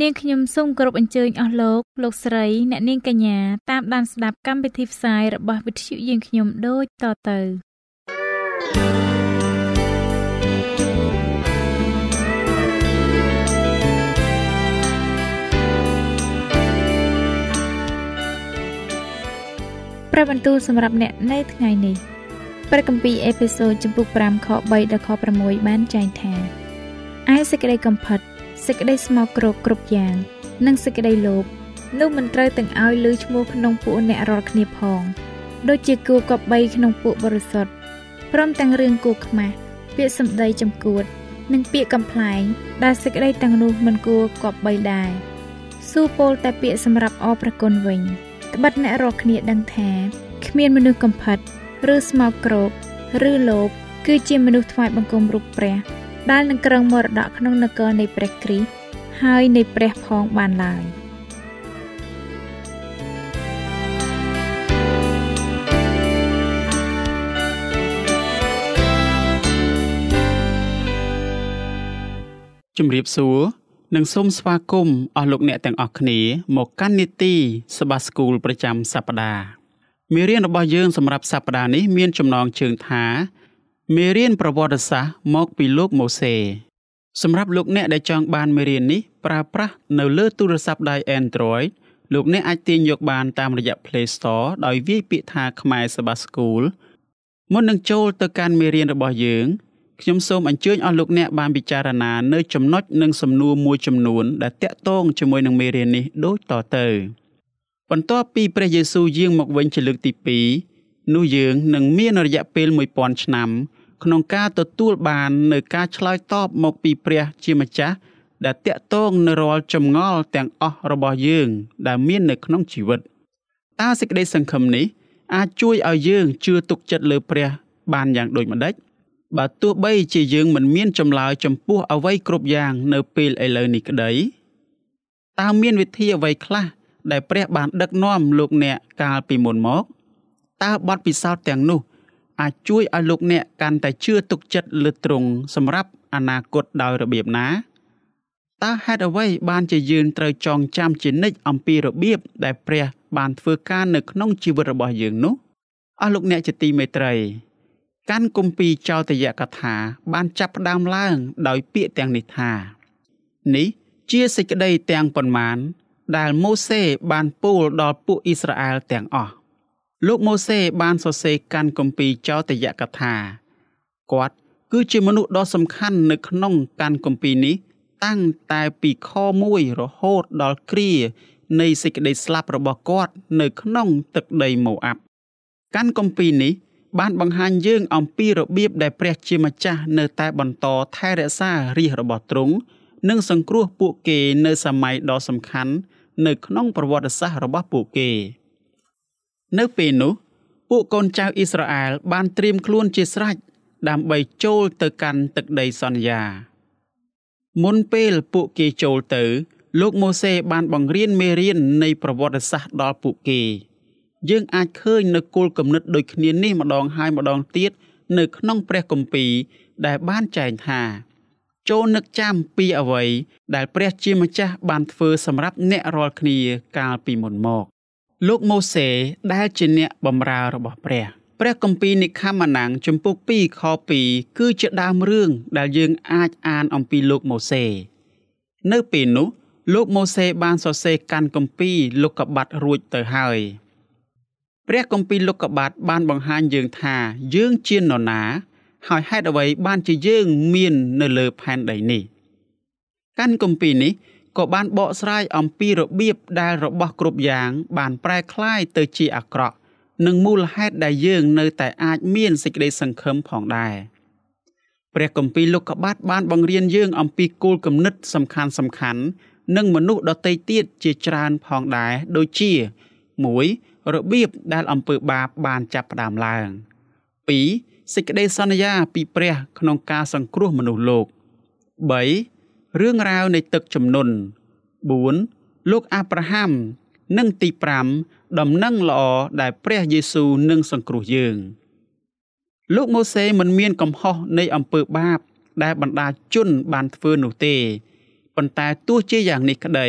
នាងខ្ញុំសូមគោរពអញ្ជើញអស់លោកលោកស្រីអ្នកនាងកញ្ញាតាមដានស្ដាប់កម្មវិធីផ្សាយរបស់វិទ្យុយើងខ្ញុំដូចតទៅព្រះបន្ទូលសម្រាប់អ្នកនៅថ្ងៃនេះព្រះគម្ពីរអេពីសូតចំពុក5ខ3ដល់ខ6បានចែងថាឯសេចក្តីកំផិត សេចក្តីស្មោកគ្រោកគ្រប់យ៉ាង និងសេចក្តីលោភនោះមិនត្រូវទាំងឲ្យលើឈ្មោះក្នុងពួកអ្នករាល់គ្នាផង ដូចជាគូកបីក្នុងពួកបរិសុទ្ធព្រមទាំងរឿងគូខ្មាស់ពាក្យសម្ដីចំគួត និងពាក្យកំ pl ែងដែលសេចក្តីទាំងនោះមិនគួរគប្បីដែរស៊ូពោលតែពាក្យសម្រាប់អរប្រគុណវិញត្បិតអ្នករាល់គ្នាដឹងថាគ្មានមនុស្សកំផិត ឬស្មោកគ្រោកឬលោភគឺជាមនុស្សថ្វាយបង្គំរូបព្រះ ដែលនឹងគ្រងមរតកក្នុងនគរនៃព្រះគ្រីស្ទហើយនៃព្រះផងបានឡើយជំរាបសួរនិងសូមស្វាគមន៍អស់លោកអ្នកទាំងអស់គ្នាមកកាន់នីតិសបាស្គូលប្រចាំសប្តាហ៍មេរៀនរបស់យើងសម្រាប់សប្តាហ៍នេះមានចំណងជើងថា មេរៀនប្រវត្តិសាស្ត្រមកពីលោកម៉ូសេសម្រាប់លោកអ្នកដែលចង់បានមេរៀននេះប្រើប្រាស់នៅលើទូរស័ព្ទដៃ Android លោកអ្នកអាចទាញយកបានតាមរយៈ Play Store ដោយវាយពាក្យថាខ្មែរសបាស្គូលមុននឹងចូលទៅកាន់មេរៀនរបស់យើងខ្ញុំសូមអញ្ជើញអស់លោកអ្នកបានពិចារណានៅចំណុចនិងសំណួរមួយចំនួនដែលតាក់ទងជាមួយនឹងមេរៀននេះដូចតទៅបន្ទាប់ពីព្រះយេស៊ូវយាងមកវិញជាលើកទី2 នោះយើងនឹងមានរយៈពេល1000ឆ្នាំ ក្នុងការទទួលបាននៅការឆ្លើយតបមកពីព្រះជាម្ចាស់ដែលតាក់ទងនៅរាល់ចម្ងល់ទាំងអស់របស់យើង ដែលមាននៅក្នុងជីវិតតើសេចក្តីសង្ឃឹមនេះអាចជួយឲ្យយើងជឿទុកចិត្តលើព្រះ បានយ៉ាងដូចម្តេចបើទោះបីជាយើងមិនមានចម្លើយចំពោះអ្វីគ្រប់យ៉ាងនៅពេលឥឡូវនេះក្តីតើមានវិធីអ្វីខ្លះដែលព្រះបានដឹកនាំលោកអ្នកកាលពីមុនមក តើបទពិសោធន៍ទាំងនោះ អាចជួយឲ្យលោកអ្នកកាន់តែជឿទុកចិត្តលើទ្រង់សម្រាប់អនាគតដោយរបៀបណាតើហេតុអ្វីបានជាយើងត្រូវចងចាំជានិច្ចអំពីរបៀបដែលព្រះបានធ្វើការនៅក្នុងជីវិតរបស់យើងនោះអស់លោកអ្នកជាទីមេត្រីកាន់គម្ពីរចោទយកថាបានចាប់ផ្ដើមឡើងដោយពាក្យទាំងនេះថានេះជាសេចក្តីទាំងប៉ុន្មាន ដែលម៉ូសេបានពោលដល់ពួកអ៊ីស្រាអែលទាំងអស់ លោកម៉ូសេបានសរសេរកាន់គម្ពីរចោទយកថាគាត់គឺជាមនុស្សដ៏សំខាន់នៅក្នុងកាន់គម្ពីរនេះ តាំងតែពីខ1រហូតដល់គ្រានៃសេចក្តីស្លាប់របស់គាត់នៅក្នុងទឹកដីម៉ូអាប់កាន់គម្ពីរនេះបានបង្ហាញយើងអំពីរបៀបដែលព្រះជាម្ចាស់នៅតែបន្តថែរក្សារាជរបស់ទ្រង់និងសង្គ្រោះពួកគេនៅសម័យដ៏សំខាន់នៅក្នុងប្រវត្តិសាស្ត្ររបស់ពួកគេ នៅពេលនោះ ពួកកូនចៅអ៊ីស្រាអែលបានត្រៀមខ្លួនជាស្រេចដើម្បីចូលទៅកាន់ទឹកដីសន្យា មុនពេលពួកគេចូលទៅ លោកម៉ូសេបានបង្រៀនមេរៀននៃប្រវត្តិសាស្ត្រដល់ពួកគេ យើងអាចឃើញនៅគោលគំនិតដូចគ្នានេះម្ដងហើយម្ដងទៀតនៅក្នុងព្រះគម្ពីរដែលបានចែងថាចូលនឹកចាំពីអ្វីដែលព្រះជាម្ចាស់បានធ្វើសម្រាប់អ្នករាល់គ្នាកាលពីមុនមក លោកម៉ូសេដែលជាអ្នកបម្រើរបស់ព្រះ ព្រះគម្ពីរនិខាម៉ាណាំងជំពូក2ខ2គឺជាដើមរឿងដែលយើងអាចអានអំពីលោកម៉ូសេនៅពេលនោះលោកម៉ូសេបានសរសេរកាន់គម្ពីរលោកកបាត់រួចទៅហើយព្រះគម្ពីរលោកកបាត់បានបង្ហាញយើងថាយើងជានរណា ហើយហេតុអ្វីបានជាយើងមាននៅលើផែនដីនេះកាន់គម្ពីរនេះ ក៏បានបកស្រាយអំពីរបៀបដែលរបស់គ្រប់យ៉ាង បានប្រែក្លាយទៅជាអាក្រក់និងមូលហេតុដែលយើងនៅតែអាចមានសេចក្តីសង្ឃឹមផងដែរព្រះគម្ពីរលោកកបាត់បានបង្រៀនយើងអំពីគោលគំនិតសំខាន់សំខាន់និងមនុស្សដទៃទៀតជាច្រើនផងដែរដូចជា1របៀបដែលអំពើបាបបានចាប់ផ្ដើមឡើង2សេចក្តីសន្យាពីព្រះក្នុងការសង្គ្រោះមនុស្សលោក3 រឿងរ៉ាវនៃទឹកជំនន់4លោកអាប់រ៉ាហាំនិងទី5ដំណឹងល្អដែលព្រះយេស៊ូវនឹងសង្គ្រោះយើង លោកម៉ូសេមិនមានកំហុសនៃអំពើបាប ដែលបណ្ដាជនបានធ្វើនោះទេប៉ុន្តែទោះជាយ៉ាងនេះក្តី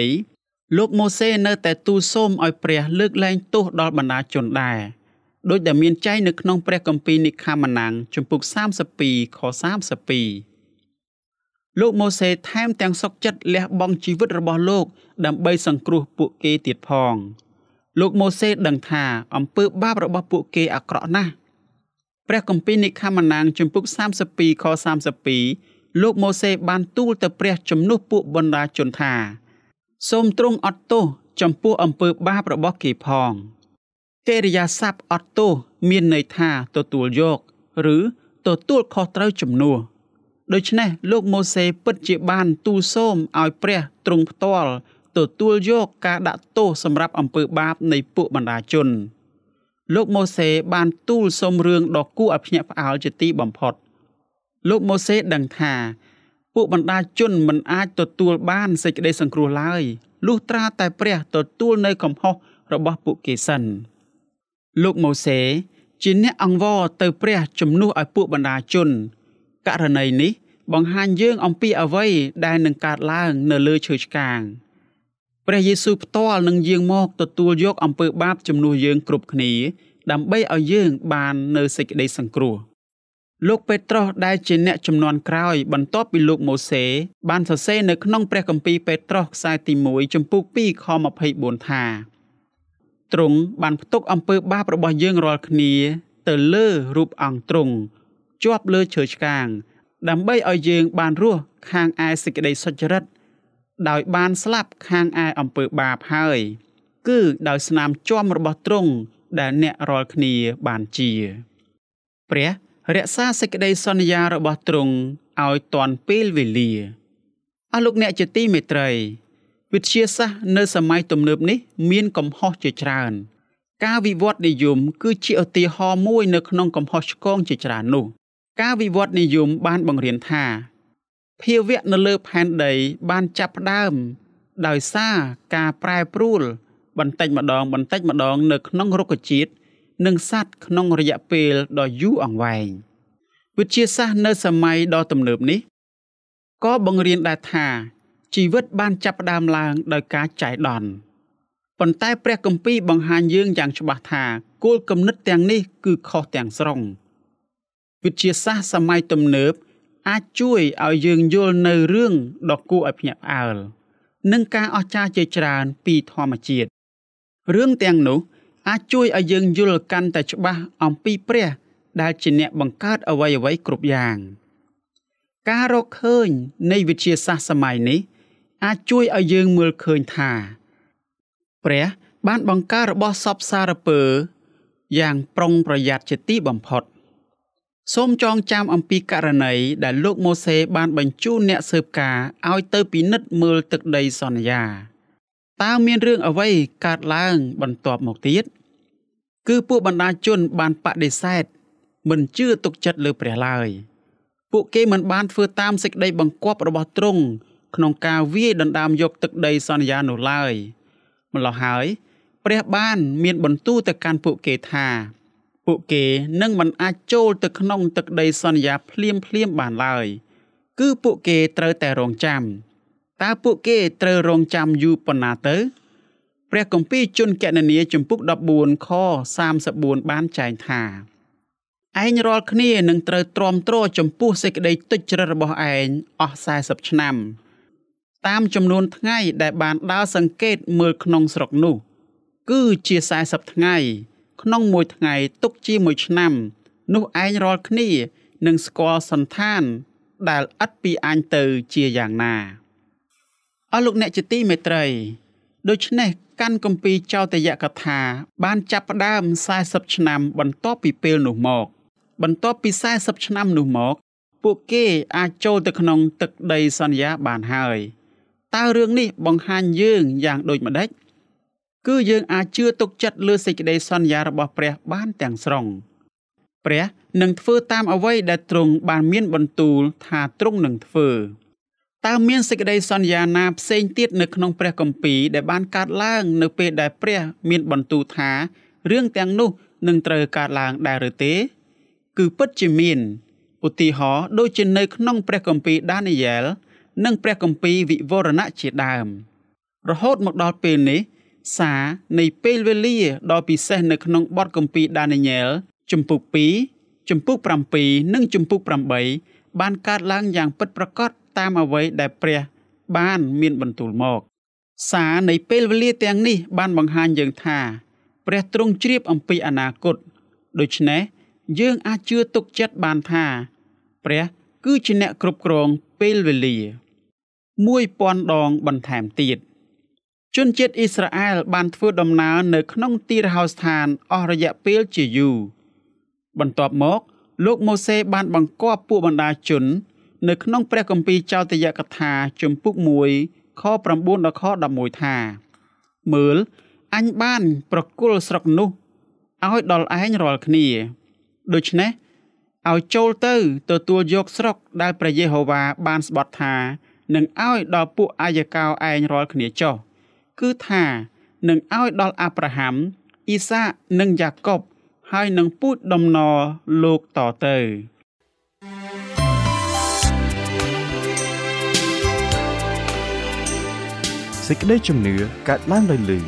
លោកម៉ូសេនៅតែទូលសូមឲ្យព្រះលើកលែងទោសដល់បណ្ដាជនដែរដោយដែលមានចែងនៅក្នុងព្រះគម្ពីរនិខាម៉ានាំងជំពូក32ខ32 លោកម៉ូសេថែមទាំងសុកចិត្តលះបង់ជីវិតរបស់លោក ដើម្បីសង្គ្រោះពួកគេទៀតផង លោកម៉ូសេដឹងថាអំពើបាបរបស់ពួកគេអាក្រក់ណាស់ព្រះគម្ពីរនិខាម៉ានាំងជំពូក32ខ32លោកម៉ូសេបានទូលទៅព្រះជំនួសពួកបណ្ដាជនថា សូមទ្រង់អត់ទោសចំពោះអំពើបាបរបស់គេផងកិរិយាសព្ទអត់ទោសមានន័យថាទទួលយក ឬទទួលខុសត្រូវជំនួស ដូច្នេះលោកម៉ូសេពិតជាបានទូលសូមឲ្យព្រះទ្រង់ផ្ទាល់ទទួលយកការដាក់ទោសសម្រាប់អំពើបាបនៃពួកបណ្ដាជន លោកម៉ូសេបានទូលសូមរឿងដ៏គួរឲ្យភ្ញាក់ផ្អើលជាទីបំផុត លោកម៉ូសេដឹងថាពួកបណ្ដាជនមិនអាចទទួលបានសេចក្តីសង្គ្រោះឡើយលុះត្រាតែព្រះទទួលនៅកំហុសរបស់ពួកគេសិនលោកម៉ូសេជាអ្នកអង្វរទៅព្រះជំនួសឲ្យពួកបណ្ដាជន ករណីនេះបង្ហាញយើងអំពីអ្វីដែលនឹងកើតឡើងនៅលើឈើឆ្កាងព្រះយេស៊ូវផ្ទាល់នឹងយាងមកទទួលយកអំពើបាបជំនួសយើងគ្រប់គ្នា ដើម្បីឲ្យយើងបាននៅសេចក្តីសង្គ្រោះលោកពេត្រុសដែលជាអ្នកចំនួនក្រោយ បន្ទាប់ពីលោកម៉ូសេបានសរសេរនៅក្នុងព្រះគម្ពីរពេត្រុសខ្សែទី1ចំពុក2ខ24ថាទ្រង់បានផ្ទុកអំពើបាបរបស់យើងរាល់គ្នា ទៅលើរូបអង្គទ្រង់ ជាប់លើឈើឆ្កាង ដើម្បីឲ្យយើងបានរស់ខាងឯសេចក្តីសុចរិត ដោយបានស្លាប់ខាងឯអំពើបាបហើយ គឺដោយស្នាមជាំរបស់ទ្រង់ដែលអ្នករាល់គ្នាបានជាព្រះរក្សាសេចក្តីសន្យារបស់ទ្រង់ឲ្យទាន់ពេលវេលាអស់លោកអ្នកជាទីមេត្រី វិទ្យាសាស្ត្រនៅសម័យទំនើបនេះ មានកំហុសជាច្រើន ការវិវត្តនិយមគឺជាឧទាហរណ៍មួយនៅក្នុងកំហុសឆ្គងជាច្រើននោះ ការវិវត្តនិយមបានបង្រៀនថាភាវៈនៅលើផែនដីបានចាប់ផ្ដើម ដោយសារការប្រែប្រួល បន្តិចម្ដង បន្តិចម្ដង នៅក្នុងរុក្ខជាតិនិងសត្វក្នុងរយៈពេលដ៏យូរអង្វែងវិទ្យាសាស្ត្រនៅសម័យដ៏ទំនើបនេះក៏បង្រៀនដែរថាជីវិតបានចាប់ផ្ដើមឡើងដោយការចៃដន្យប៉ុន្តែព្រះគម្ពីរបង្ហាញយើងយ៉ាងច្បាស់ថាគោលគំនិតទាំងនេះគឺខុសទាំងស្រុង វិទ្យាសាស្ត្រសម័យទំនើបអាចជួយឲ្យយើងយល់នៅរឿងដ៏គួរឲ្យភ្ញាក់ផ្អើលនិងការអស្ចារ្យជាច្រើនពីធម្មជាតិរឿងទាំងនោះអាចជួយឲ្យយើងយល់កាន់តែច្បាស់អំពីព្រះ ដែលជាអ្នកបង្កើតអ្វីអ្វីគ្រប់យ៉ាង ការរកឃើញនៃវិទ្យាសាស្ត្រសម័យនេះ អាចជួយឲ្យយើងមើលឃើញថា ព្រះបានបង្កើតរបស់សពសារពើយ៉ាងប្រុងប្រយ័ត្នជាទីបំផុត សូមចងចាំអំពីករណីដែលលោកម៉ូសេបានបញ្ជូនអ្នកស៊ើបការឲ្យទៅពិនិត្យមើលទឹកដីសន្យាតើមានរឿងអ្វីកើតឡើងបន្ទាប់មកទៀតគឺពួកបណ្ដាជនបានបដិសេធមិនជឿទុកចិត្តលើព្រះឡើយពួកគេមិនបានធ្វើតាមសេចក្តីបង្គាប់របស់ទ្រង់ក្នុងការវាយដណ្ដើមយកទឹកដីសន្យានោះឡើយម្ល៉េះហើយ ព្រះបាន មានបន្ទូលទៅកាន់ពួកគេថា ពួកគេនឹងមិនអាចចូលទៅក្នុងទឹកដីសន្យាភ្លាមភ្លាមបានឡើយ គឺពួកគេត្រូវតែរងចាំតើពួកគេត្រូវរងចាំយូរប៉ុណ្ណាទៅព្រះគម្ពីរជនកណនីចំពុក14ខ34បានចែងថាឯងរាល់គ្នានឹងត្រូវទ្រាំទ្រចំពោះសេចក្តីទុច្ចរិតរបស់ឯងអស់40ឆ្នាំ តាមចំនួនថ្ងៃដែលបានដើរសង្កេតមើលក្នុងស្រុកនោះ គឺជា40ថ្ងៃ ក្នុងមួយថ្ងៃទុកជាមួយឆ្នាំ នោះឯងរាល់គ្នានឹងស្គាល់សន្តាន ដែលឥតពីអញទៅជាយ៉ាងណាអស់លោកអ្នកជាទីមេត្រី ដូច្នេះកាន់គម្ពីរចោទយកថា បានចាប់ផ្ដើម40ឆ្នាំ បន្ទាប់ពីពេលនោះមក បន្ទាប់ពី40ឆ្នាំនោះមក ពួកគេអាចចូលទៅក្នុងទឹកដីសន្យាបានហើយតើរឿងនេះបង្ហាញយើងយ៉ាងដូចម្ដេច គឺយើងអាចជឿទុកចិត្តលើសេចក្តីសន្យារបស់ព្រះបានទាំងស្រុងព្រះនឹងធ្វើតាមអ្វីដែលទ្រង់បានមានបន្ទូលថាទ្រង់នឹងធ្វើតើមានសេចក្តីសន្យាណាផ្សេងទៀតនៅក្នុងព្រះគម្ពីរដែលបានកើតឡើងនៅពេលដែលព្រះមានបន្ទូលថារឿងទាំងនោះនឹងត្រូវកើតឡើងដែរឬទេ គឺពិតជាមានឧទាហរណ៍ដូចជានៅក្នុងព្រះគម្ពីរដានីយ៉ែលនិងព្រះគម្ពីរវិវរណៈជាដើមរហូតមកដល់ពេលនេះ សារនៃពេលវេលាដ៏ពិសេសនៅក្នុងបទគម្ពីរដានីយ៉ែលជំពូក2ជំពូក7និងជំពូក8បានកើតឡើងយ៉ាងពិតប្រាកដតាមអ្វីដែលព្រះបានមានបន្ទូលមក សារនៃពេលវេលាទាំងនេះបានបង្ហាញយើងថាព្រះទ្រង់ជ្រាបអំពីអនាគតដូច្នេះយើងអាចជឿទុកចិត្តបានថាព្រះគឺជាអ្នកគ្រប់គ្រងពេលវេលា1000ដងបន្ថែមទៀត ជនជាតិអ៊ីស្រាអែលបានធ្វើដំណើរនៅក្នុងទីរហោស្ថានអស់រយៈពេលជាយូរបន្ទាប់មកលោកម៉ូសេបានបង្គាប់ពួកបណ្ដាជន នៅក្នុងព្រះគម្ពីរចោទយកថាជំពូក1ខ9ដល់ខ11ថាមើលអញបានប្រគល់ស្រុកនោះឲ្យដល់ឯងរាល់គ្នា ដូច្នេះឲ្យចូលទៅទទួលយកស្រុកដែលព្រះយេហូវ៉ាបានស្បត់ថានឹងឲ្យដល់ពួកអាយកោឯងរាល់គ្នាចុះ គឺថានឹងឲ្យដល់អាប់រ៉ាហាំអ៊ីសានិងយ៉ាកុបហើយនឹងពូជដំណរលោកតទៅសេចក្តីជំនឿកើតឡើងដោយលឺ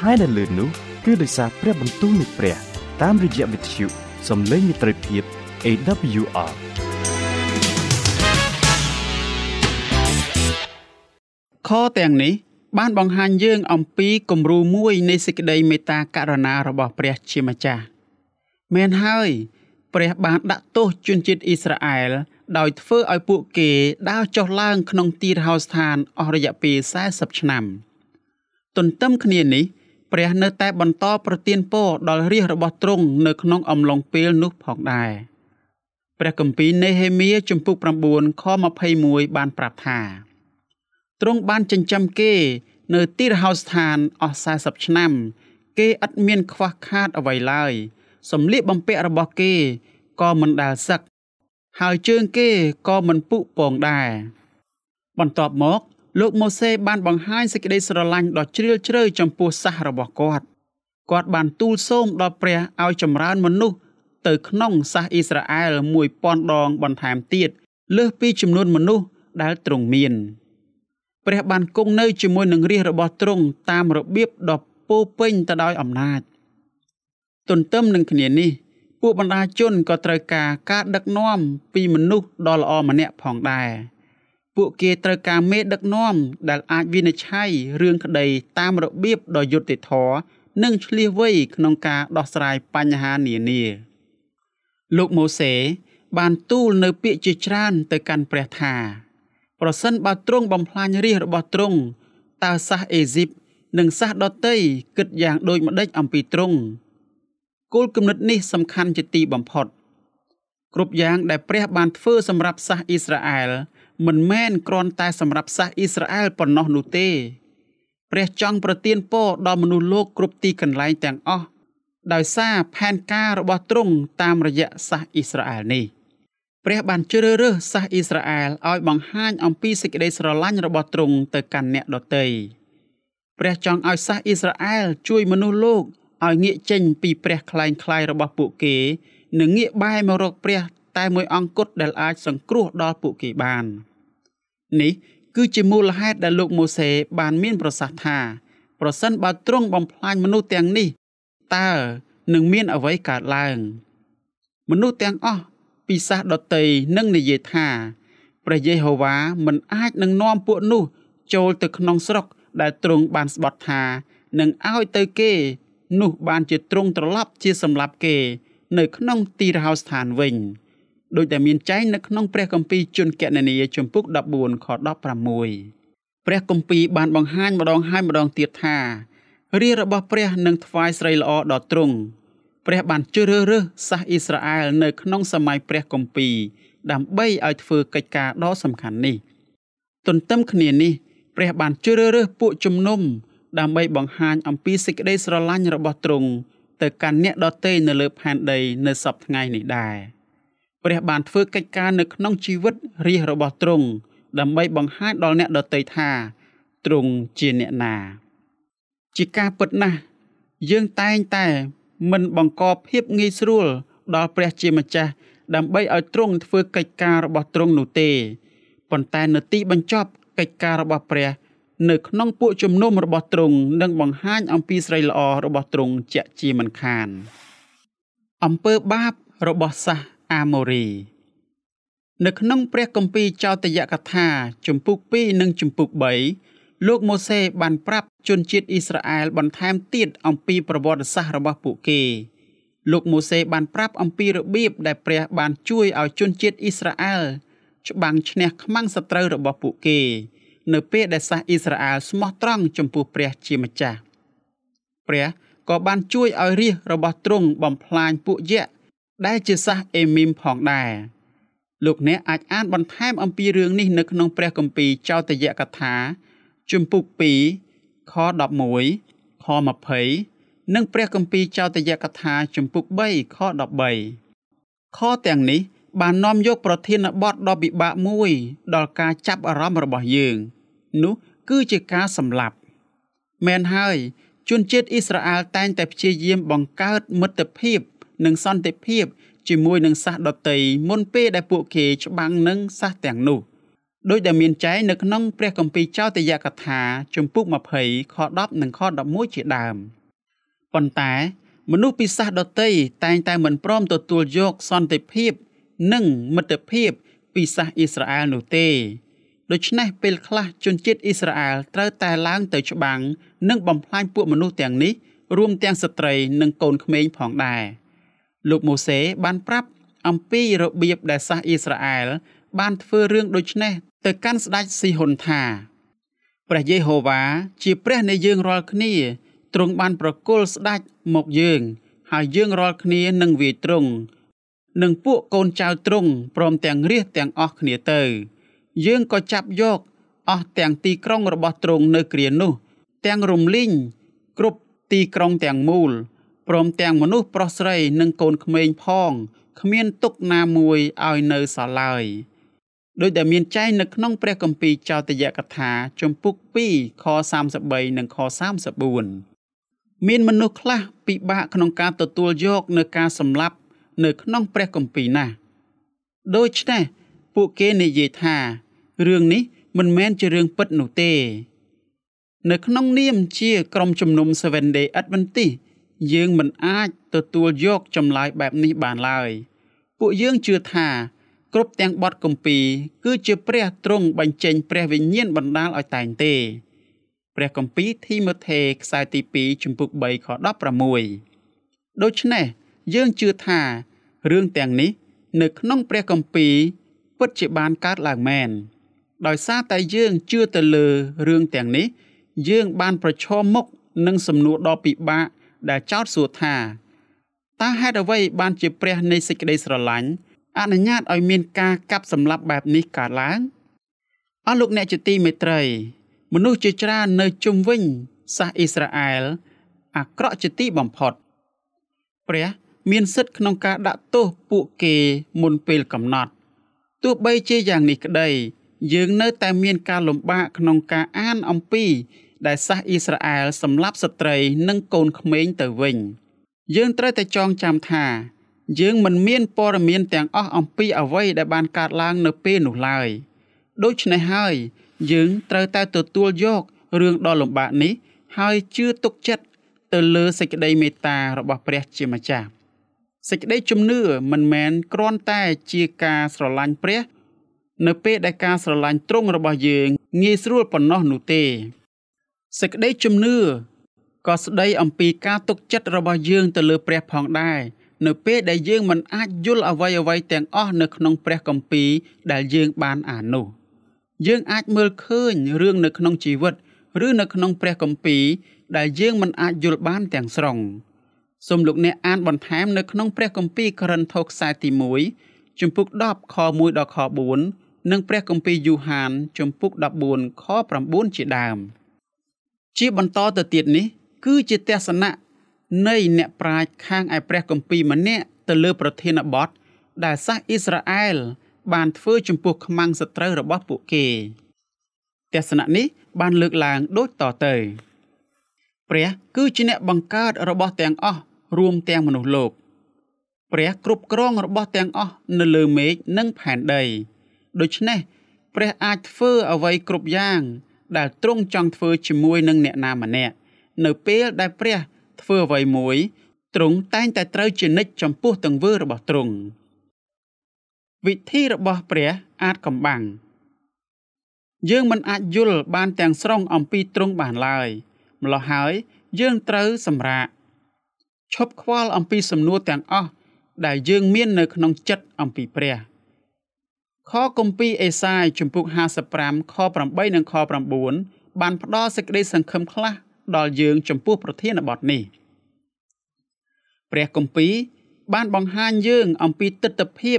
ហើយដែលលឺនោះគឺដោយសារព្រះបន្ទូលនៃព្រះ តាមរយៈវិទ្យុសំឡេងមិត្តភាព AWR ខទាំងនេះ បានបង្ហាញយើងអំពីគំរូមួយនៃសេចក្តីមេត្តាករុណារបស់ព្រះជាម្ចាស់មែនហើយព្រះបានដាក់ទោសជនជាតិអ៊ីស្រាអែលដោយធ្វើឲ្យពួកគេដើរចុះឡើងក្នុងទីរហោស្ថានអស់រយៈពេល40ឆ្នាំ ទន្ទឹមគ្នានេះព្រះនៅតែបន្តប្រទានពរដល់រាជរបស់ទ្រង់នៅក្នុងអំឡុងពេលនោះផងដែរព្រះគម្ពីរនេហេមៀជំពូក9ខ21បានប្រាប់ថា ទ្រង់បានចិញ្ចឹមគេ នៅទីរហោស្ថានអស់40ឆ្នាំ គេឥតមានខ្វះខាតអ្វីឡើយសម្លៀកបំពាក់របស់គេក៏មិនដែលសឹកហើយជើងគេក៏មិនពុពងដែរបន្ទាប់មក លោកម៉ូសេបានបង្ហាញសេចក្តីស្រឡាញ់ដ៏ជ្រាលជ្រៅចំពោះសាសរបស់គាត់គាត់បានទូលសូមដល់ព្រះឲ្យចម្រើនមនុស្សទៅក្នុងសាសអ៊ីស្រាអែល1000ដងបន្ថែមទៀតលើសពីចំនួនមនុស្សដែលទ្រង់មាន ព្រះបានគង់នៅជាមួយនឹងរាជរបស់ទ្រង់តាមរបៀបដ៏ពោពេញទៅដោយអំណាចទន្ទឹមនឹងគ្នានេះ ពួកបណ្ដាជនក៏ត្រូវការការដឹកនាំពីមនុស្សដ៏ល្អម្នាក់ផងដែរពួកគេត្រូវការមេដឹកនាំដែលអាចវិនិច្ឆ័យរឿងក្តីតាមរបៀបដ៏យុត្តិធម៌និងឆ្លៀសវៃក្នុងការដោះស្រាយបញ្ហានានាលោកម៉ូសេបានទូលនៅពាក្យជាច្រើនទៅកាន់ព្រះថា ប្រសិនបើទ្រង់បំផ្លាញរាជរបស់ទ្រង់តើសាសអេស៊ីបនិងសាសដតីគិតយ៉ាងដូចម្ដេចអំពីទ្រង់គោលគំនិតនេះសំខាន់ជាទីបំផុត គ្រប់យ៉ាងដែលព្រះបានធ្វើសម្រាប់សាសអ៊ីស្រាអែលមិនមែនគ្រាន់តែសម្រាប់សាសអ៊ីស្រាអែលប៉ុណ្ណោះនោះទេព្រះចង់ប្រទានពរដល់មនុស្សលោកគ្រប់ទីកន្លែងទាំងអស់ដោយសារផែនការរបស់ទ្រង់តាមរយៈសាសអ៊ីស្រាអែលនេះ ព្រះបានជ្រើសរើសសាសអ៊ីស្រាអែលឲ្យបង្ហាញអំពីសេចក្តីស្រឡាញ់របស់ទ្រង់ទៅកាន់អ្នកដទៃព្រះចង់ឲ្យសាសអ៊ីស្រាអែលជួយមនុស្សលោកឲ្យងាកចេញពីព្រះคล้ายคล้ายរបស់ពួកគេនិងងាកបែរមករកព្រះតែមួយអង្គគត់ដែលអាចសង្គ្រោះដល់ពួកគេបាននេះគឺជាមូលហេតុដែលលោកម៉ូសេបានមានប្រសាសន៍ថា ប្រសិនបើទ្រង់បំផ្លាញមនុស្សទាំងនេះតើនឹងមានអ្វីកើតឡើង មនុស្សទាំងអស់ ពីសាសដតីនឹងនិយាយថាព្រះយេហូវ៉ាមិនអាចនឹងនាំពួកនោះចូលទៅក្នុងស្រុកដែលទ្រង់បានស្បត់ថានឹងឲ្យទៅគេ នោះបានជាទ្រង់ត្រឡប់ជាសម្លាប់គេ នៅក្នុងទីរហោស្ថានវិញដោយតែមានចែងនៅក្នុងព្រះគម្ពីរជនកណនីជំពូក14ខ16ព្រះគម្ពីរបានបង្ហាញម្ដងហើយម្ដងទៀតថារាជរបស់ព្រះនឹងថ្វាយស្រីល្អដល់ទ្រង់ ព្រះបានជ្រើសរើសសាសអ៊ីស្រាអែលនៅក្នុងសម័យព្រះគម្ពីរដើម្បីឲ្យធ្វើកិច្ចការដ៏សំខាន់នេះ ទន្ទឹមគ្នានេះព្រះបានជ្រើសរើសពួកជំនុំដើម្បីបង្ហាញអំពីសេចក្តីស្រឡាញ់របស់ទ្រង់ទៅកាន់អ្នកដទៃនៅលើផែនដីនៅសពថ្ងៃនេះដែរព្រះបានធ្វើកិច្ចការនៅក្នុងជីវិតរាជរបស់ទ្រង់ដើម្បីបង្ហាញដល់អ្នកដទៃថាទ្រង់ជាអ្នកណា ជាការពិតណាស់យើងតែងតែ មិនបង្កភាពងាយស្រួលដល់ព្រះជាម្ចាស់ដើម្បីឲ្យទ្រង់ធ្វើកិច្ចការរបស់ទ្រង់នោះទេប៉ុន្តែនៅទីបញ្ចប់កិច្ចការរបស់ព្រះ នៅក្នុងពួកជំនុំរបស់ទ្រង់នឹងបង្ហាញអំពីស្រីល្អរបស់ទ្រង់ជាក់ជាមិនខានអំពើបាបរបស់សាសអាម៉ូរី នៅក្នុងព្រះគម្ពីរចោទយកថា ជំពូក2និងជំពូក3 លោកម៉ូសេបានប្រាប់ជនជាតិអ៊ីស្រាអែលបន្ថែមទៀតអំពីប្រវត្តិសាស្ត្ររបស់ពួកគេ លោកម៉ូសេបានប្រាប់អំពីរបៀបដែលព្រះបានជួយឲ្យជនជាតិអ៊ីស្រាអែលច្បាំងឈ្នះខ្មាំងសត្រូវរបស់ពួកគេ នៅពេលដែលសាសអ៊ីស្រាអែលស្មោះត្រង់ចំពោះព្រះជាម្ចាស់ព្រះក៏បានជួយឲ្យរាជរបស់ទ្រង់បំផ្លាញពួកយក្សដែលជាសាសអេមីមផងដែរលោកអ្នកអាចអានបន្ថែមអំពីរឿងនេះនៅក្នុងព្រះគម្ពីរចោទយកថា ជំពូក2ខ11ខ20និងព្រះគម្ពីរចោទយកថាជំពូក3ខ13ខទាំងនេះបាននាំយកប្រធានបទដ៏ពិបាកមួយ ដល់ការចាប់អារម្មណ៍របស់យើង នោះគឺជាការសម្លាប់មែនហើយជនជាតិអ៊ីស្រាអែលតែងតែព្យាយាមបង្កើតមិត្តភាព និងសន្តិភាពជាមួយនឹងសាសដតីមុនពេលដែលពួកគេច្បាំងនឹងសាសទាំងនោះ ដោយដែលមានចែងនៅក្នុងព្រះគម្ពីរចោទយកថាជំពូក20ខ10និងខ11ជាដើមប៉ុន្តែមនុស្សពីសាសដតីតែងតែមិនព្រមទទួលយកសន្តិភាព និងមិត្តភាពពីសាសអ៊ីស្រាអែលនោះទេដូច្នេះពេលខ្លះជនជាតិអ៊ីស្រាអែលត្រូវតែឡើងទៅច្បាំងនិងបំផ្លាញពួកមនុស្សទាំងនេះរួមទាំងស្ត្រីនិងកូនក្មេងផងដែរលោកម៉ូសេបានប្រាប់អំពីរបៀបដែលសាសអ៊ីស្រាអែល បានធ្វើរឿងដូចនេះទៅកាន់ស្ដេចស៊ីហ៊ុនថាព្រះយេហូវ៉ាជាព្រះនៃយើងរាល់គ្នាទ្រង់បានប្រគល់ស្ដេចមកយើង ហើយយើងរាល់គ្នានឹងវាយទ្រង់និងពួកកូនចៅទ្រង់ព្រមទាំងរាជទាំងអស់គ្នាទៅ យើងក៏ចាប់យកអស់ទាំងទីក្រុងរបស់ទ្រង់នៅគ្រានោះ ទាំងរំលីងគ្រប់ទីក្រុងទាំងមូលព្រមទាំងមនុស្សប្រុសស្រីនិងកូនក្មេងផងគ្មានទុកណាមួយឲ្យនៅសល់ឡើយ ដោយដែលមានចែងនៅក្នុងព្រះគម្ពីរចោទយកថាជំពូក2ខ33និងខ34មានមនុស្សខ្លះពិបាកក្នុងការទទួលយកនៅការសម្លាប់នៅក្នុងព្រះគម្ពីរណាស់ដូច្នេះពួកគេនិយាយថារឿងនេះមិនមែនជារឿងពិតនោះទេ នៅក្នុងនាមជាក្រុមជំនុំ Seven Day Adventist យើងមិនអាចទទួលយកចម្លើយបែបនេះបានឡើយ ពួកយើងជឿថា គ្រប់ទាំងបទគម្ពីរគឺជាព្រះទ្រង់បញ្ចេញព្រះវិញ្ញាណបណ្ដាលឲ្យតែងទេ ព្រះគម្ពីរធីម៉ូថេខ្សែទី2ជំពូក3ខ16ដូច្នេះយើងជឿថារឿងទាំងនេះ នៅក្នុងព្រះគម្ពីរពិតជាបានកើតឡើងមែនដោយសារតែយើងជឿទៅលើរឿងទាំងនេះ យើងបានប្រឈមមុខនឹងសំណួរដ៏ពិបាកដែលចោទសួរថាតើហេតុអ្វីបានជាព្រះនៃសេចក្តីស្រឡាញ់ អនុញ្ញាតឲ្យមានការកាប់សម្លាប់បែបនេះកើតឡើងអស់លោកអ្នកជាទីមេត្រី មនុស្សជាច្រើននៅជុំវិញសាសអ៊ីស្រាអែលអាក្រក់ជាទីបំផុត ព្រះមានសិទ្ធិក្នុងការដាក់ទោសពួកគេមុនពេលកំណត់ទោះបីជាយ៉ាងនេះក្តី យើងនៅតែមានការលំបាកក្នុងការអានអំពី ដែលសាសអ៊ីស្រាអែលសម្លាប់ស្ត្រីនិងកូនក្មេងទៅវិញ យើងត្រូវតែចងចាំថា យើងមិនមានព័ត៌មានទាំងអស់អំពីអ្វីដែលបានកើតឡើងនៅពេលនោះឡើយដូច្នេះហើយ យើងត្រូវតែទទួលយករឿងដ៏លំបាកនេះ ហើយជឿទុកចិត្តទៅលើសេចក្តីមេត្តារបស់ព្រះជាម្ចាស់សេចក្តីជំនឿមិនមែនគ្រាន់តែជាការស្រឡាញ់ព្រះ នៅពេលដែលការស្រឡាញ់ទ្រង់របស់យើងងាយស្រួលប៉ុណ្ណោះនោះទេសេចក្តីជំនឿក៏ស្ដីអំពីការទុកចិត្តរបស់យើងទៅលើព្រះផងដែរ នៅពេលដែលយើងមិនអាចយល់អ្វីអ្វីទាំងអស់នៅក្នុងព្រះគម្ពីរដែលយើងបានអាននោះយើងអាចមើលឃើញរឿងនៅក្នុងជីវិត ឬនៅក្នុងព្រះគម្ពីរដែលយើងមិនអាចយល់បានទាំងស្រុងសូមលោកអ្នកអានបន្ថែមនៅក្នុងព្រះគម្ពីរករិនថូសខ្សែទី1ជំពូក10ខ1ដល់ខ4និងព្រះគម្ពីរយូហានជំពូក14ខ9ជាដើមជាបន្តទៅទៀតនេះគឺជាទស្សនៈ នៃអ្នកប្រាជ្ញខាងឯព្រះគម្ពីរម្នាក់ទៅលើប្រធានបទដែលសាសអ៊ីស្រាអែលបានធ្វើចំពោះខ្មាំងសត្រូវរបស់ពួកគេទស្សនៈនេះបានលើកឡើងដូចតទៅព្រះគឺជាអ្នកបង្កើតរបស់ទាំងអស់រួមទាំងមនុស្សលោកព្រះគ្រប់គ្រងរបស់ទាំងអស់នៅលើមេឃនិងផែនដីដូច្នេះព្រះអាចធ្វើអ្វីគ្រប់យ៉ាង ដែលទ្រង់ចង់ធ្វើជាមួយនឹងអ្នកណាម្នាក់នៅពេលដែលព្រះ ធ្វើអ្វីមួយទ្រង់តែងតែត្រូវជានិច្ចចំពោះទង្វើរបស់ទ្រង់វិធីរបស់ព្រះអាចកំបាំងយើងមិនអាចយល់បានទាំងស្រុងអំពីទ្រង់បានឡើយម្ល៉េះហើយយើងត្រូវសម្រាកឈប់ខ្វល់អំពីសំណួរទាំងអស់ដែលយើងមាននៅក្នុងចិត្តអំពីព្រះខគម្ពីរអេសាយជំពូក55ខ8និងខ9បានផ្ដល់សេចក្តីសង្ឃឹមខ្លះ ដល់យើងចំពោះប្រធានបទនេះព្រះគម្ពីរបានបង្ហាញយើងអំពីទស្សនវិជ្ជា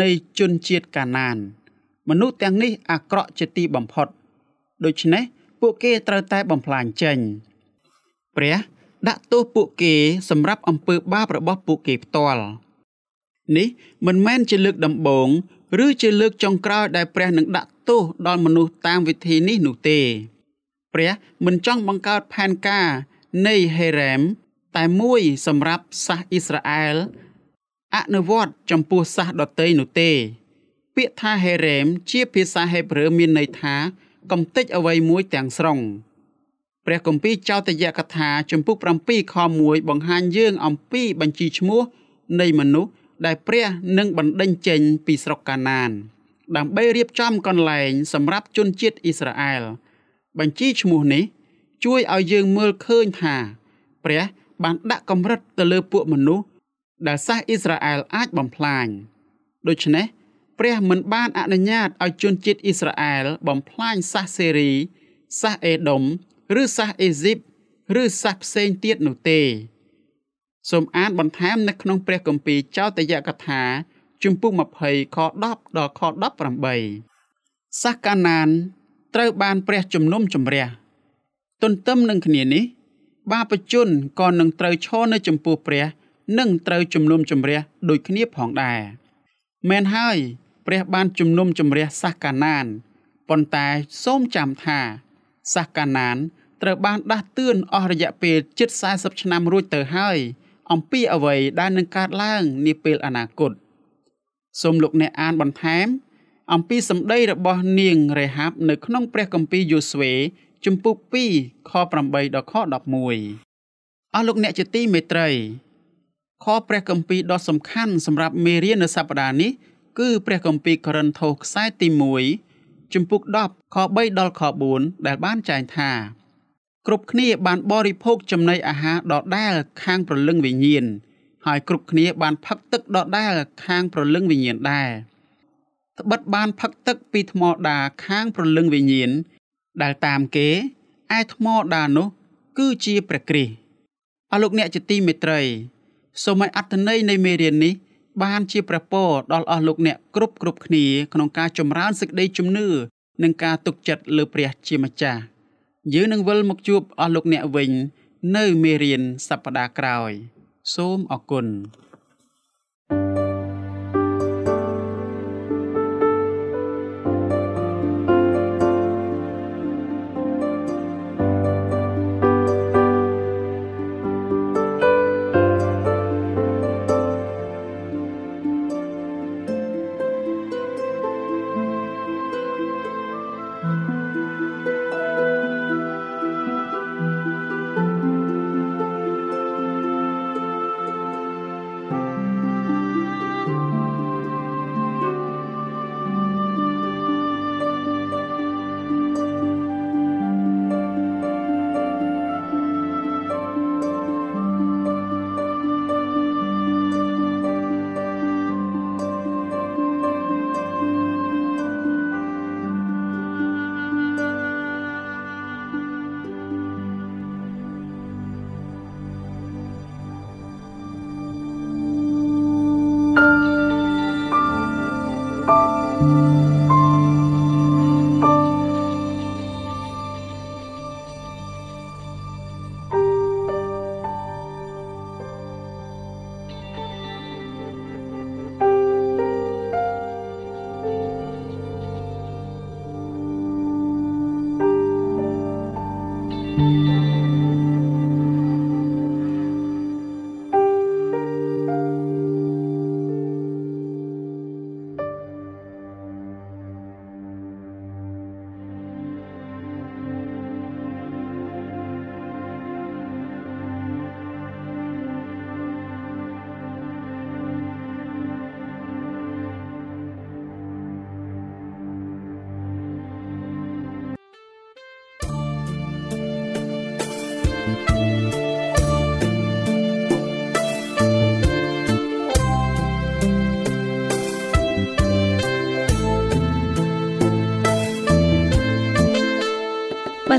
នៃជនជាតិកាណាន មនុស្សទាំងនេះអាក្រក់ជាទីបំផុតដូច្នេះពួកគេត្រូវតែបំផ្លាញចេញព្រះដាក់ទោសពួកគេសម្រាប់អំពើបាបរបស់ពួកគេផ្ទាល់នេះមិនមែនជាលើកដំបូង ឬជាលើកចុងក្រោយដែលព្រះនឹងដាក់ទោសដល់មនុស្សតាមវិធីនេះនោះទេ ព្រះមិនចង់បង្កើតផែនការនៃហេរ៉េមតែមួយសម្រាប់សាសអ៊ីស្រាអែលអនុវត្តចំពោះសាសដតីនោះទេ ពាក្យថាហេរ៉េមជាភាសាហេប្រឺមានន័យថាកំទេចអ្វីមួយទាំងស្រុងព្រះគម្ពីរចោទយកថាជំពូក7ខ1បង្ហាញយើងអំពីបញ្ជីឈ្មោះនៃមនុស្សដែលព្រះនឹងបណ្ដេញចេញពីស្រុកកាណាន ដើម្បីរៀបចំកន្លែងសម្រាប់ជនជាតិអ៊ីស្រាអែល បញ្ជីឈ្មោះនេះជួយឲ្យយើងមើលឃើញថាព្រះបានដាក់កម្រិតទៅលើពួកមនុស្សដែលសាសអ៊ីស្រាអែលអាចបំផ្លាញដូច្នេះព្រះមិនបានអនុញ្ញាតឲ្យជនជាតិអ៊ីស្រាអែលបំផ្លាញសាសសេរីសាសអេដុំឬសាសអេស៊ីបឬសាសផ្សេងទៀតនោះទេសូមអានបន្ថែមនៅក្នុងព្រះគម្ពីរចោទយកថាជំពូក20ខ10ដល់ខ18សាសកាណាន ត្រូវបានព្រះជំនុំជម្រះទន្ទឹមនឹងគ្នានេះ បាបជនក៏នឹងត្រូវឈរនៅចំពោះព្រះនិងត្រូវជំនុំជម្រះដូចគ្នាផងដែរមែនហើយ ព្រះបានជំនុំជម្រះសាសកាណានប៉ុន្តែសូមចាំថាសាសកាណានត្រូវបានដាស់តឿនអស់រយៈពេលជិត40ឆ្នាំរួចទៅហើយអំពីអ្វីដែលនឹងកើតឡើងនាពេលអនាគតសូមលោកអ្នកអានបន្ថែម អំពីសម្ដីរបស់នាងរេហាបនៅក្នុងព្រះគម្ពីរយូស្វេជំពូក2ខ8ដល់ខ11អស់លោកអ្នកជាទីមេត្រីខព្រះគម្ពីរដ៏សំខាន់សម្រាប់មេរៀននៅសប្តាហ៍នេះគឺព្រះគម្ពីរកូរិនថូសខ្សែទី1ជំពូក10ខ3ដល់ខ4ដែលបានចែងថា គ្រប់គ្នាបានបរិភោគចំណីអាហារដដែលខាងប្រលឹងវិញ្ញាណហើយគ្រប់គ្នាបានផឹកទឹកដដែលខាងប្រលឹងវិញ្ញាណដែរ ត្បិតបានផឹកទឹកពីថ្មដាខាងប្រលឹងវិញ្ញាណដែលតាមគេឯថ្មដានោះគឺជាព្រះគ្រីស្ទអរលោកអ្នកជាទីមេត្រីសូមឲ្យអត្ថន័យនៃមេរៀននេះបានជាព្រះពរដល់អស់លោកអ្នកគ្រប់គ្រប់គ្នាក្នុងការចម្រើនសេចក្តីជំនឿនិងការទុកចិត្តលើព្រះជាម្ចាស់យើងនឹងវិលមកជួបអស់លោកអ្នកវិញនៅមេរៀនសប្តាហ៍ក្រោយ សូមអរគុណ